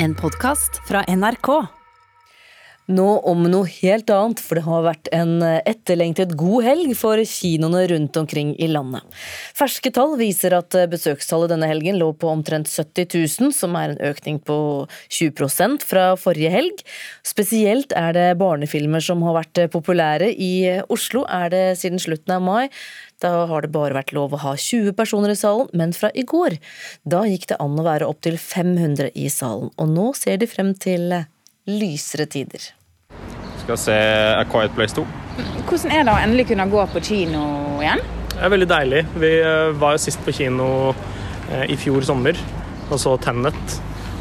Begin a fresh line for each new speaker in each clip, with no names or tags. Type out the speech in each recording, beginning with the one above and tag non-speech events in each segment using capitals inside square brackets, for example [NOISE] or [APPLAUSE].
En podkast fra NRK.
Nå om noe helt annet, for det har vært en etterlengtet god helg for kinoene rundt omkring i landet. Ferske tall viser at besøkstallet denne helgen lå på omtrent 70 000, som er en økning på 20% fra forrige helg. Spesielt er det barnefilmer som har vært populære. I Oslo er det siden slutten av mai. Da har det bare vært lov å ha 20 personer i salen, men fra i går, da gikk det an å være opptil 500 i salen. Og nå ser de frem til lysere tider
skal se A Quiet Place 2.
Hvordan er det å endelig kunne gå på kino igjen?
Det er veldig deilig. Vi eh, var jo sist på kino eh, i fjor sommer og så Tennet.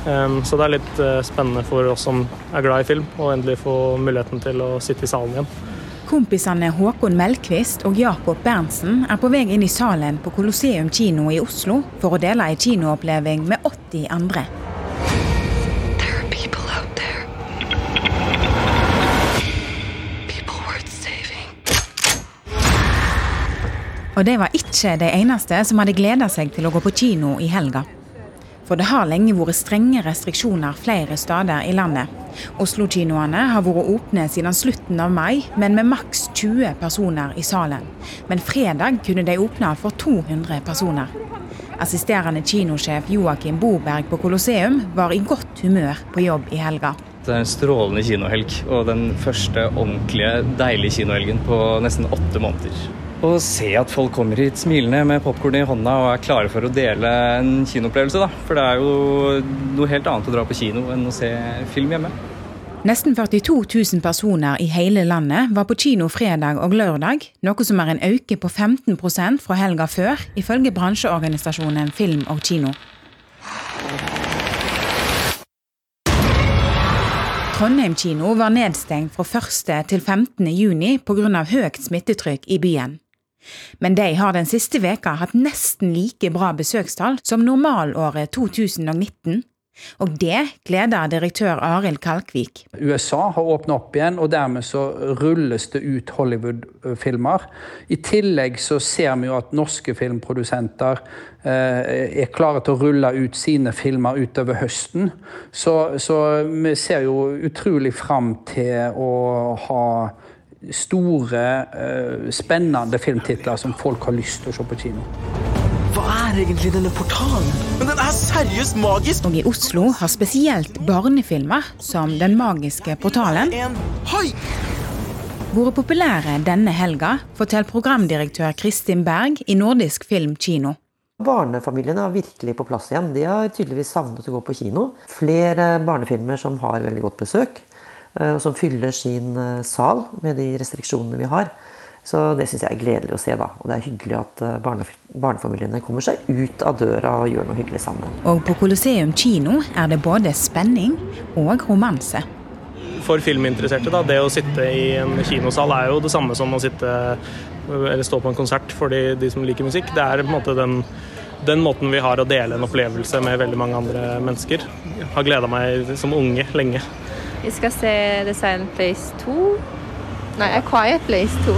Så det er litt eh, spennende for oss som er glad i film, å endelig få muligheten til å sitte i salen igjen.
Kompisene Håkon Melkvist og Jakob Berntsen er på vei inn i salen på Colosseum kino i Oslo for å dele en kinooppleving med 80 andre. Og det var ikke de eneste som hadde gleda seg til å gå på kino i helga. For det har lenge vært strenge restriksjoner flere steder i landet. Oslo-kinoene har vært åpne siden slutten av mai, men med maks 20 personer i salen. Men fredag kunne de åpne for 200 personer. Assisterende kinosjef Joakim Boberg på Colosseum var i godt humør på jobb i helga.
Det er en strålende kinohelg, og den første ordentlige, deilige kinohelgen på nesten åtte måneder. Og se at folk kommer hit smilende med popkorn i hånda og er klare for å dele en kinoopplevelse. da. For det er jo noe helt annet å dra på kino enn å se film hjemme.
Nesten 42 000 personer i hele landet var på kino fredag og lørdag, noe som er en økning på 15% fra helga før, ifølge bransjeorganisasjonen Film og Kino. Trondheim kino var nedstengt fra 1. til 15. juni pga. høyt smittetrykk i byen. Men de har den siste veka hatt nesten like bra besøkstall som normalåret 2019. Og det gleder direktør Arild Kalkvik.
USA har åpna opp igjen, og dermed så rulles det ut Hollywood-filmer. I tillegg så ser vi jo at norske filmprodusenter eh, er klare til å rulle ut sine filmer utover høsten. Så, så vi ser jo utrolig fram til å ha store, eh, spennende filmtitler som folk har lyst til å se på kino.
Hva er egentlig denne portalen? Men den er seriøst magisk!
Og i Oslo har spesielt barnefilmer, som Den magiske portalen, vært populære denne helga, forteller programdirektør Kristin Berg i Nordisk Film Kino.
Barnefamiliene er virkelig på plass igjen. De har tydeligvis savnet å gå på kino. Flere barnefilmer som har veldig godt besøk. Eh, og som fyller sin eh, sal med de restriksjonene vi har. Så det syns jeg er gledelig å se. da, Og det er hyggelig at eh, barne, barnefamiliene kommer seg ut av døra og gjør noe hyggelig sammen.
Og på Colosseum kino er det både spenning og romanse.
For filminteresserte, da, det å sitte i en kinosal er jo det samme som å sitte eller stå på en konsert for de, de som liker musikk. Det er på en måte den, den måten vi har å dele en opplevelse med veldig mange andre mennesker. Har gleda meg som unge lenge.
Vi skal se The Silent Place 2. Nei, A Quiet Place 2.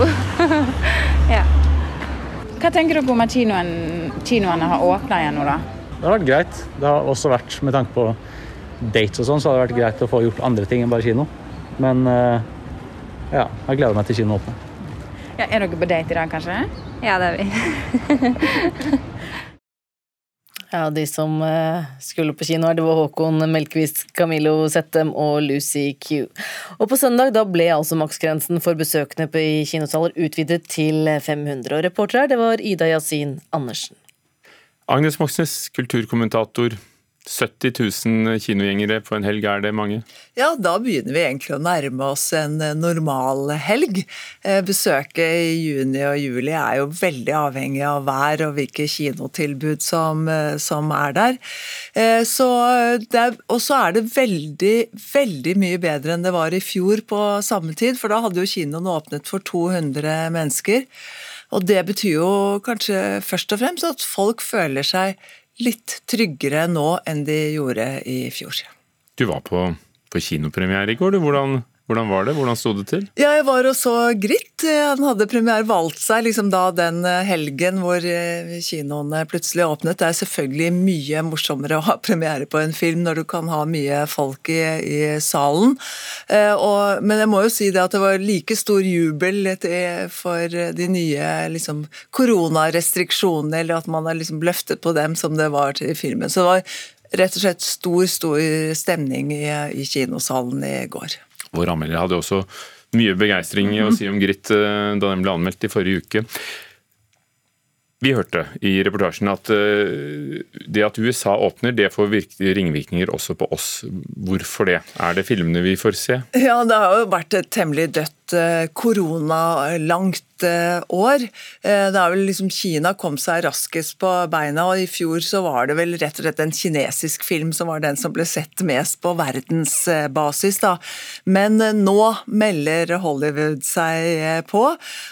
[LAUGHS] ja.
Hva tenker dere om at kinoen, kinoene har åpna igjen nå, da?
Det har vært greit. Det har også vært, med tanke på dates og sånn, så har det vært greit å få gjort andre ting enn bare kino. Men eh, ja, jeg gleder meg til kino åpner.
Ja, er dere på date i dag, kanskje?
Ja, det er vi. [LAUGHS]
Ja, de som eh, skulle på kino her, det var Håkon Melkvist, Camillo Settem og Lucy Q. Og på søndag da ble altså maksgrensen for besøkende i kinosaler utvidet til 500. Og reporter her, det var Ida Yasin Andersen.
Agnes Moxnes, kulturkommentator. 70 000 kinogjengere på en helg, er det mange?
Ja, da begynner vi egentlig å nærme oss en eh, normal helg. Eh, besøket i juni og juli er jo veldig avhengig av vær og hvilke kinotilbud som, eh, som er der. Og så er det veldig, veldig mye bedre enn det var i fjor på samme tid, for da hadde jo kinoen åpnet for 200 mennesker. Og det betyr jo kanskje først og fremst at folk føler seg litt tryggere nå enn de gjorde i fjor.
Du var på, på kinopremiere i går. Hvordan, Hvordan var det? Hvordan sto det til?
Ja, jeg var og så Gritt. Han hadde premiere valgt seg liksom da den eh, helgen hvor eh, kinoene plutselig åpnet. Det er selvfølgelig mye morsommere å ha [LAUGHS] premiere på en film når du kan ha mye folk i, i salen. Eh, og, men jeg må jo si det at det var like stor jubel for de nye liksom, koronarestriksjonene, eller at man har liksom løftet på dem som det var til filmen. Så det var rett og slett stor, stor stemning i, i kinosalen i går.
Vår anmelder hadde også mye begeistring å si om Gritt eh, da den ble anmeldt i forrige uke. Vi hørte i reportasjen at eh, det at USA åpner, det får ringvirkninger også på oss. Hvorfor det? Er det filmene vi får se?
Ja, det har jo vært et temmelig dødt eh, koronalangt år. Eh, det er vel liksom Kina kom seg raskest på beina, og i fjor så var det vel rett og slett en kinesisk film som var den som ble sett mest på verdensbasis. da. Men eh, nå melder Hollywood seg eh, på,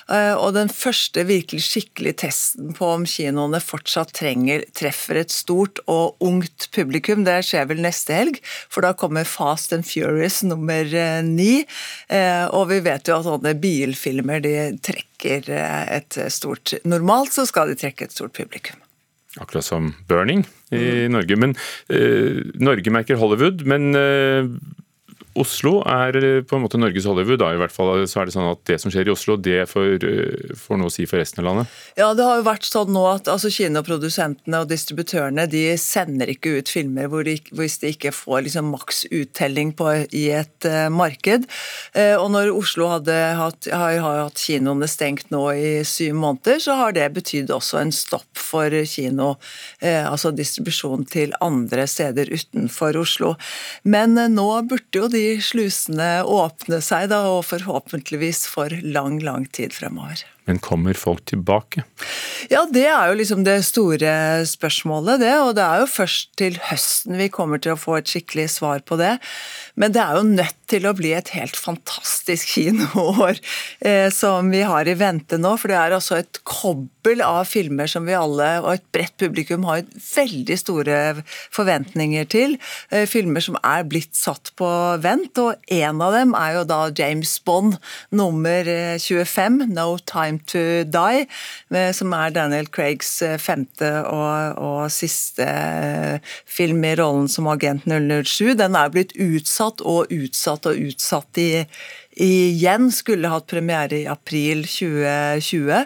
og den første virkelig skikkelig testen på om kinoene fortsatt trenger, treffer et stort og ungt publikum, det skjer vel neste helg, for da kommer Fast and Furious nummer ni. Og vi vet jo at sånne bilfilmer de trekker eh, et stort Normalt så skal de trekke et stort publikum.
Akkurat som Burning i mm. Norge. Men eh, Norge merker Hollywood, men eh, Oslo er eh, på en måte Norges Hollywood. Da, i hvert fall så er Det sånn at det som skjer i Oslo, det får, eh, får noe å si for resten av landet?
Ja, det har jo vært sånn nå at altså, kinoprodusentene og distributørene de sender ikke ut filmer hvor de, hvis de ikke får liksom, maks uttelling på, i et uh, marked. Uh, og når Oslo hadde hatt, har, har hatt kinoene stengt nå i syv måneder, så har det betydd også en stopp for kino, uh, altså distribusjon til andre steder utenfor Oslo. Men nå burde jo de slusene åpne seg, da, og forhåpentligvis for lang, lang tid fremover.
Men kommer folk tilbake?
Ja, det er jo liksom det store spørsmålet, det. Og det er jo først til høsten vi kommer til å få et skikkelig svar på det. Men det er jo nødt til å bli et helt fantastisk kinoår eh, som vi har i vente nå. For det er altså et kobbel av filmer som vi alle, og et bredt publikum, har veldig store forventninger til. Eh, filmer som er blitt satt på vent, og en av dem er jo da James Bond nummer 25, eh, No Time Time to Die, som er Daniel Craigs eh, femte og, og siste eh, film i rollen som agent 007. Den er blitt utsatt og utsatt og utsatt i, igjen. Skulle hatt premiere i april 2020.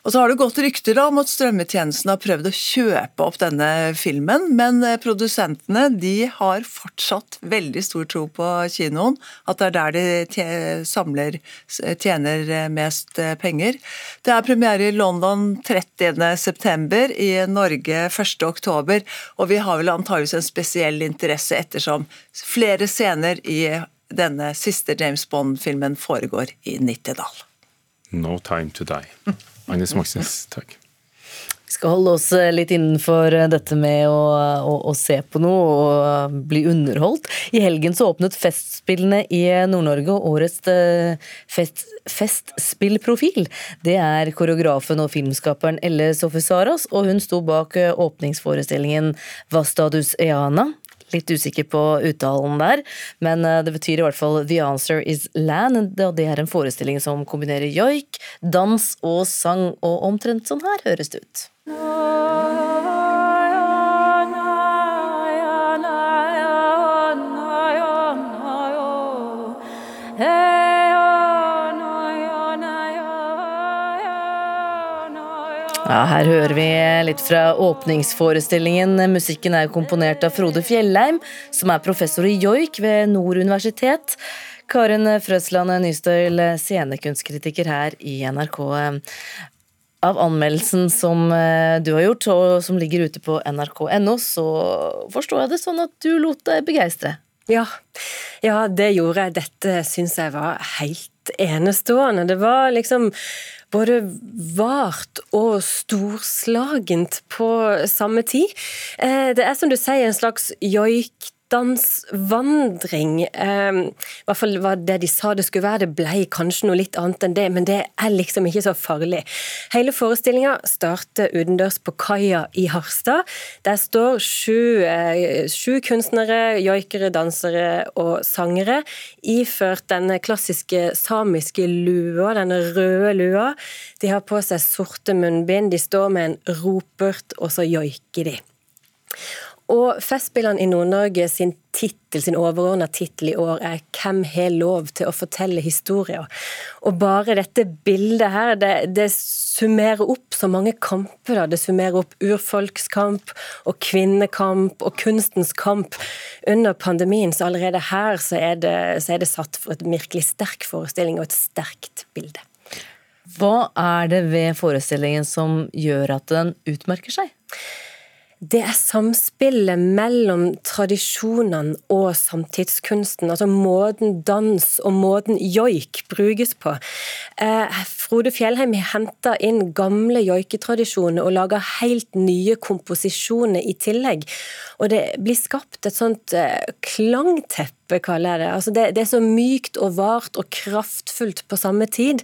Og så har det gått rykter om at strømmetjenesten har prøvd å kjøpe opp denne filmen, men eh, produsentene de har fortsatt veldig stor tro på kinoen. At det er der de samler, tjener eh, mest eh, penger. Det er premiere i London 30.9., i Norge 1.10, og vi har vel antageligvis en spesiell interesse ettersom flere scener i denne siste James Bond-filmen foregår i Nittedal.
No time to die. Agnes Moxnes, takk.
Vi skal holde oss eh, litt innenfor eh, dette med å, å, å, se på noe og eh, bli underholdt. I helgen så åpnet Festspillene i Nord-Norge, og årets fest, festspillprofil det er koreografen og filmskaperen Elle Sofie Saras, og hun sto bak åpningsforestillingen Vastadus Eana. Litt usikker på uttalen der, men eh, det betyr i hvert fall The Answer Is Land. Og det er en forestilling som kombinerer joik, dans og sang, og omtrent sånn her høres det ut. Hey Ja, her hører vi litt fra åpningsforestillingen. Musikken er komponert av Frode Fjellheim, som er professor i joik ved Nord universitet. Karin Frøsland Nystøyl, scenekunstkritiker her i NRK. Av anmeldelsen som eh, du har gjort, og som ligger ute på nrk.no, så forstår jeg det sånn at du lot deg begeistre?
Ja. ja, det gjorde jeg. Dette syns jeg var helt enestående. Det var liksom både vart og storslagent på samme tid. Eh, det er som du sier en slags joik dansvandring. Eh, I hvert fall var det de sa det skulle være. Det ble kanskje noe litt annet enn det, men det er liksom ikke så farlig. Hele forestillinga starter utendørs på kaia i Harstad. Der står sju, eh, sju kunstnere, joikere, dansere og sangere iført denne klassiske samiske lua, denne røde lua. De har på seg sorte munnbind, de står med en ropert, og så joiker de. Og Festspillene i Nord-Norge sin tittel, sin overordna tittel i år er 'Hvem har lov til å fortelle historier?' Og bare dette bildet her, det, det summerer opp så mange kamper. Da. Det summerer opp urfolkskamp og kvinnekamp og kunstens kamp. Under pandemien, så allerede her, så er det, så er det satt for et virkelig sterk forestilling og et sterkt bilde.
Hva er det ved forestillingen som gjør at den utmerker seg?
Det er samspillet mellom tradisjonene og samtidskunsten. Altså måten dans og måten joik brukes på. Eh, Frode Fjellheim har henta inn gamle joiketradisjoner og laga helt nye komposisjoner i tillegg. Og det blir skapt et sånt eh, klangteppe kaller jeg det. Altså det, det, er så mykt og vart og kraftfullt på samme tid.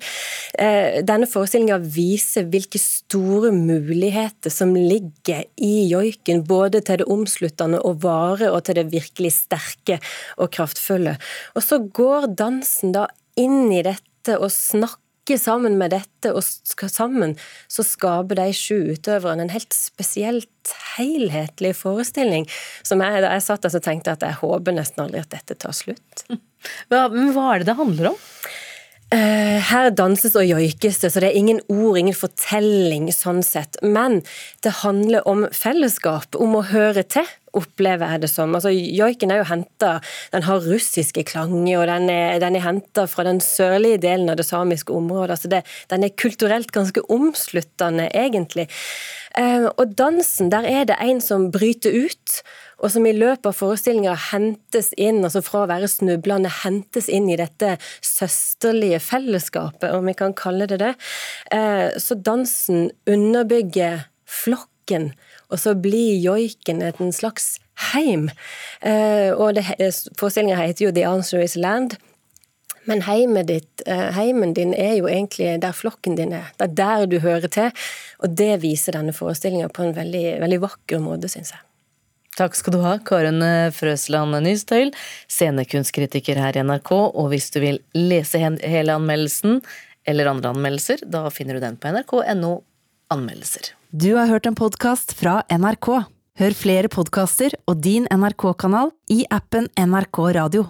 Eh, denne forestillinga viser hvilke store muligheter som ligger i joiken, både til det omsluttende og vare, og til det virkelig sterke og kraftfulle. Og så går dansen da inn i dette og snakker sammen med dette, og sammen så skaper de sju utøverne en helt spesielt helhetlig forestilling. Som jeg, da jeg satt der så tenkte at jeg håper nesten aldri at dette tar slutt. [LAUGHS]
Hva, men hva er det det handler om?
Uh, her danses og joikes det, så det er ingen ord, ingen fortelling sånn sett. Men det handler om fellesskap, om å høre til, opplever jeg det som. Altså, Joiken er jo henta Den har russiske klanger, og den er, den er henta fra den sørlige delen av det samiske området. altså det, Den er kulturelt ganske omsluttende, egentlig. Uh, og dansen, der er det en som bryter ut og som i løpet av forestillinga hentes inn, altså fra å være snublende, hentes inn i dette søsterlige fellesskapet, om vi kan kalle det det. Eh, så dansen underbygger flokken, og så blir joiken en slags heim. Eh, og forestillinga heter jo The Answer Is Land. Men heimen, ditt, eh, heimen din er jo egentlig der flokken din er. Det er der du hører til. Og det viser denne forestillinga på en veldig, veldig vakker måte, syns jeg.
Takk skal du ha, Karen Frøsland Nystøyl, scenekunstkritiker her i NRK. Og hvis du vil lese hele anmeldelsen eller andre anmeldelser, da finner du den på nrk.no anmeldelser.
Du har hørt en podkast fra NRK. Hør flere podkaster og din NRK-kanal i appen NRK Radio.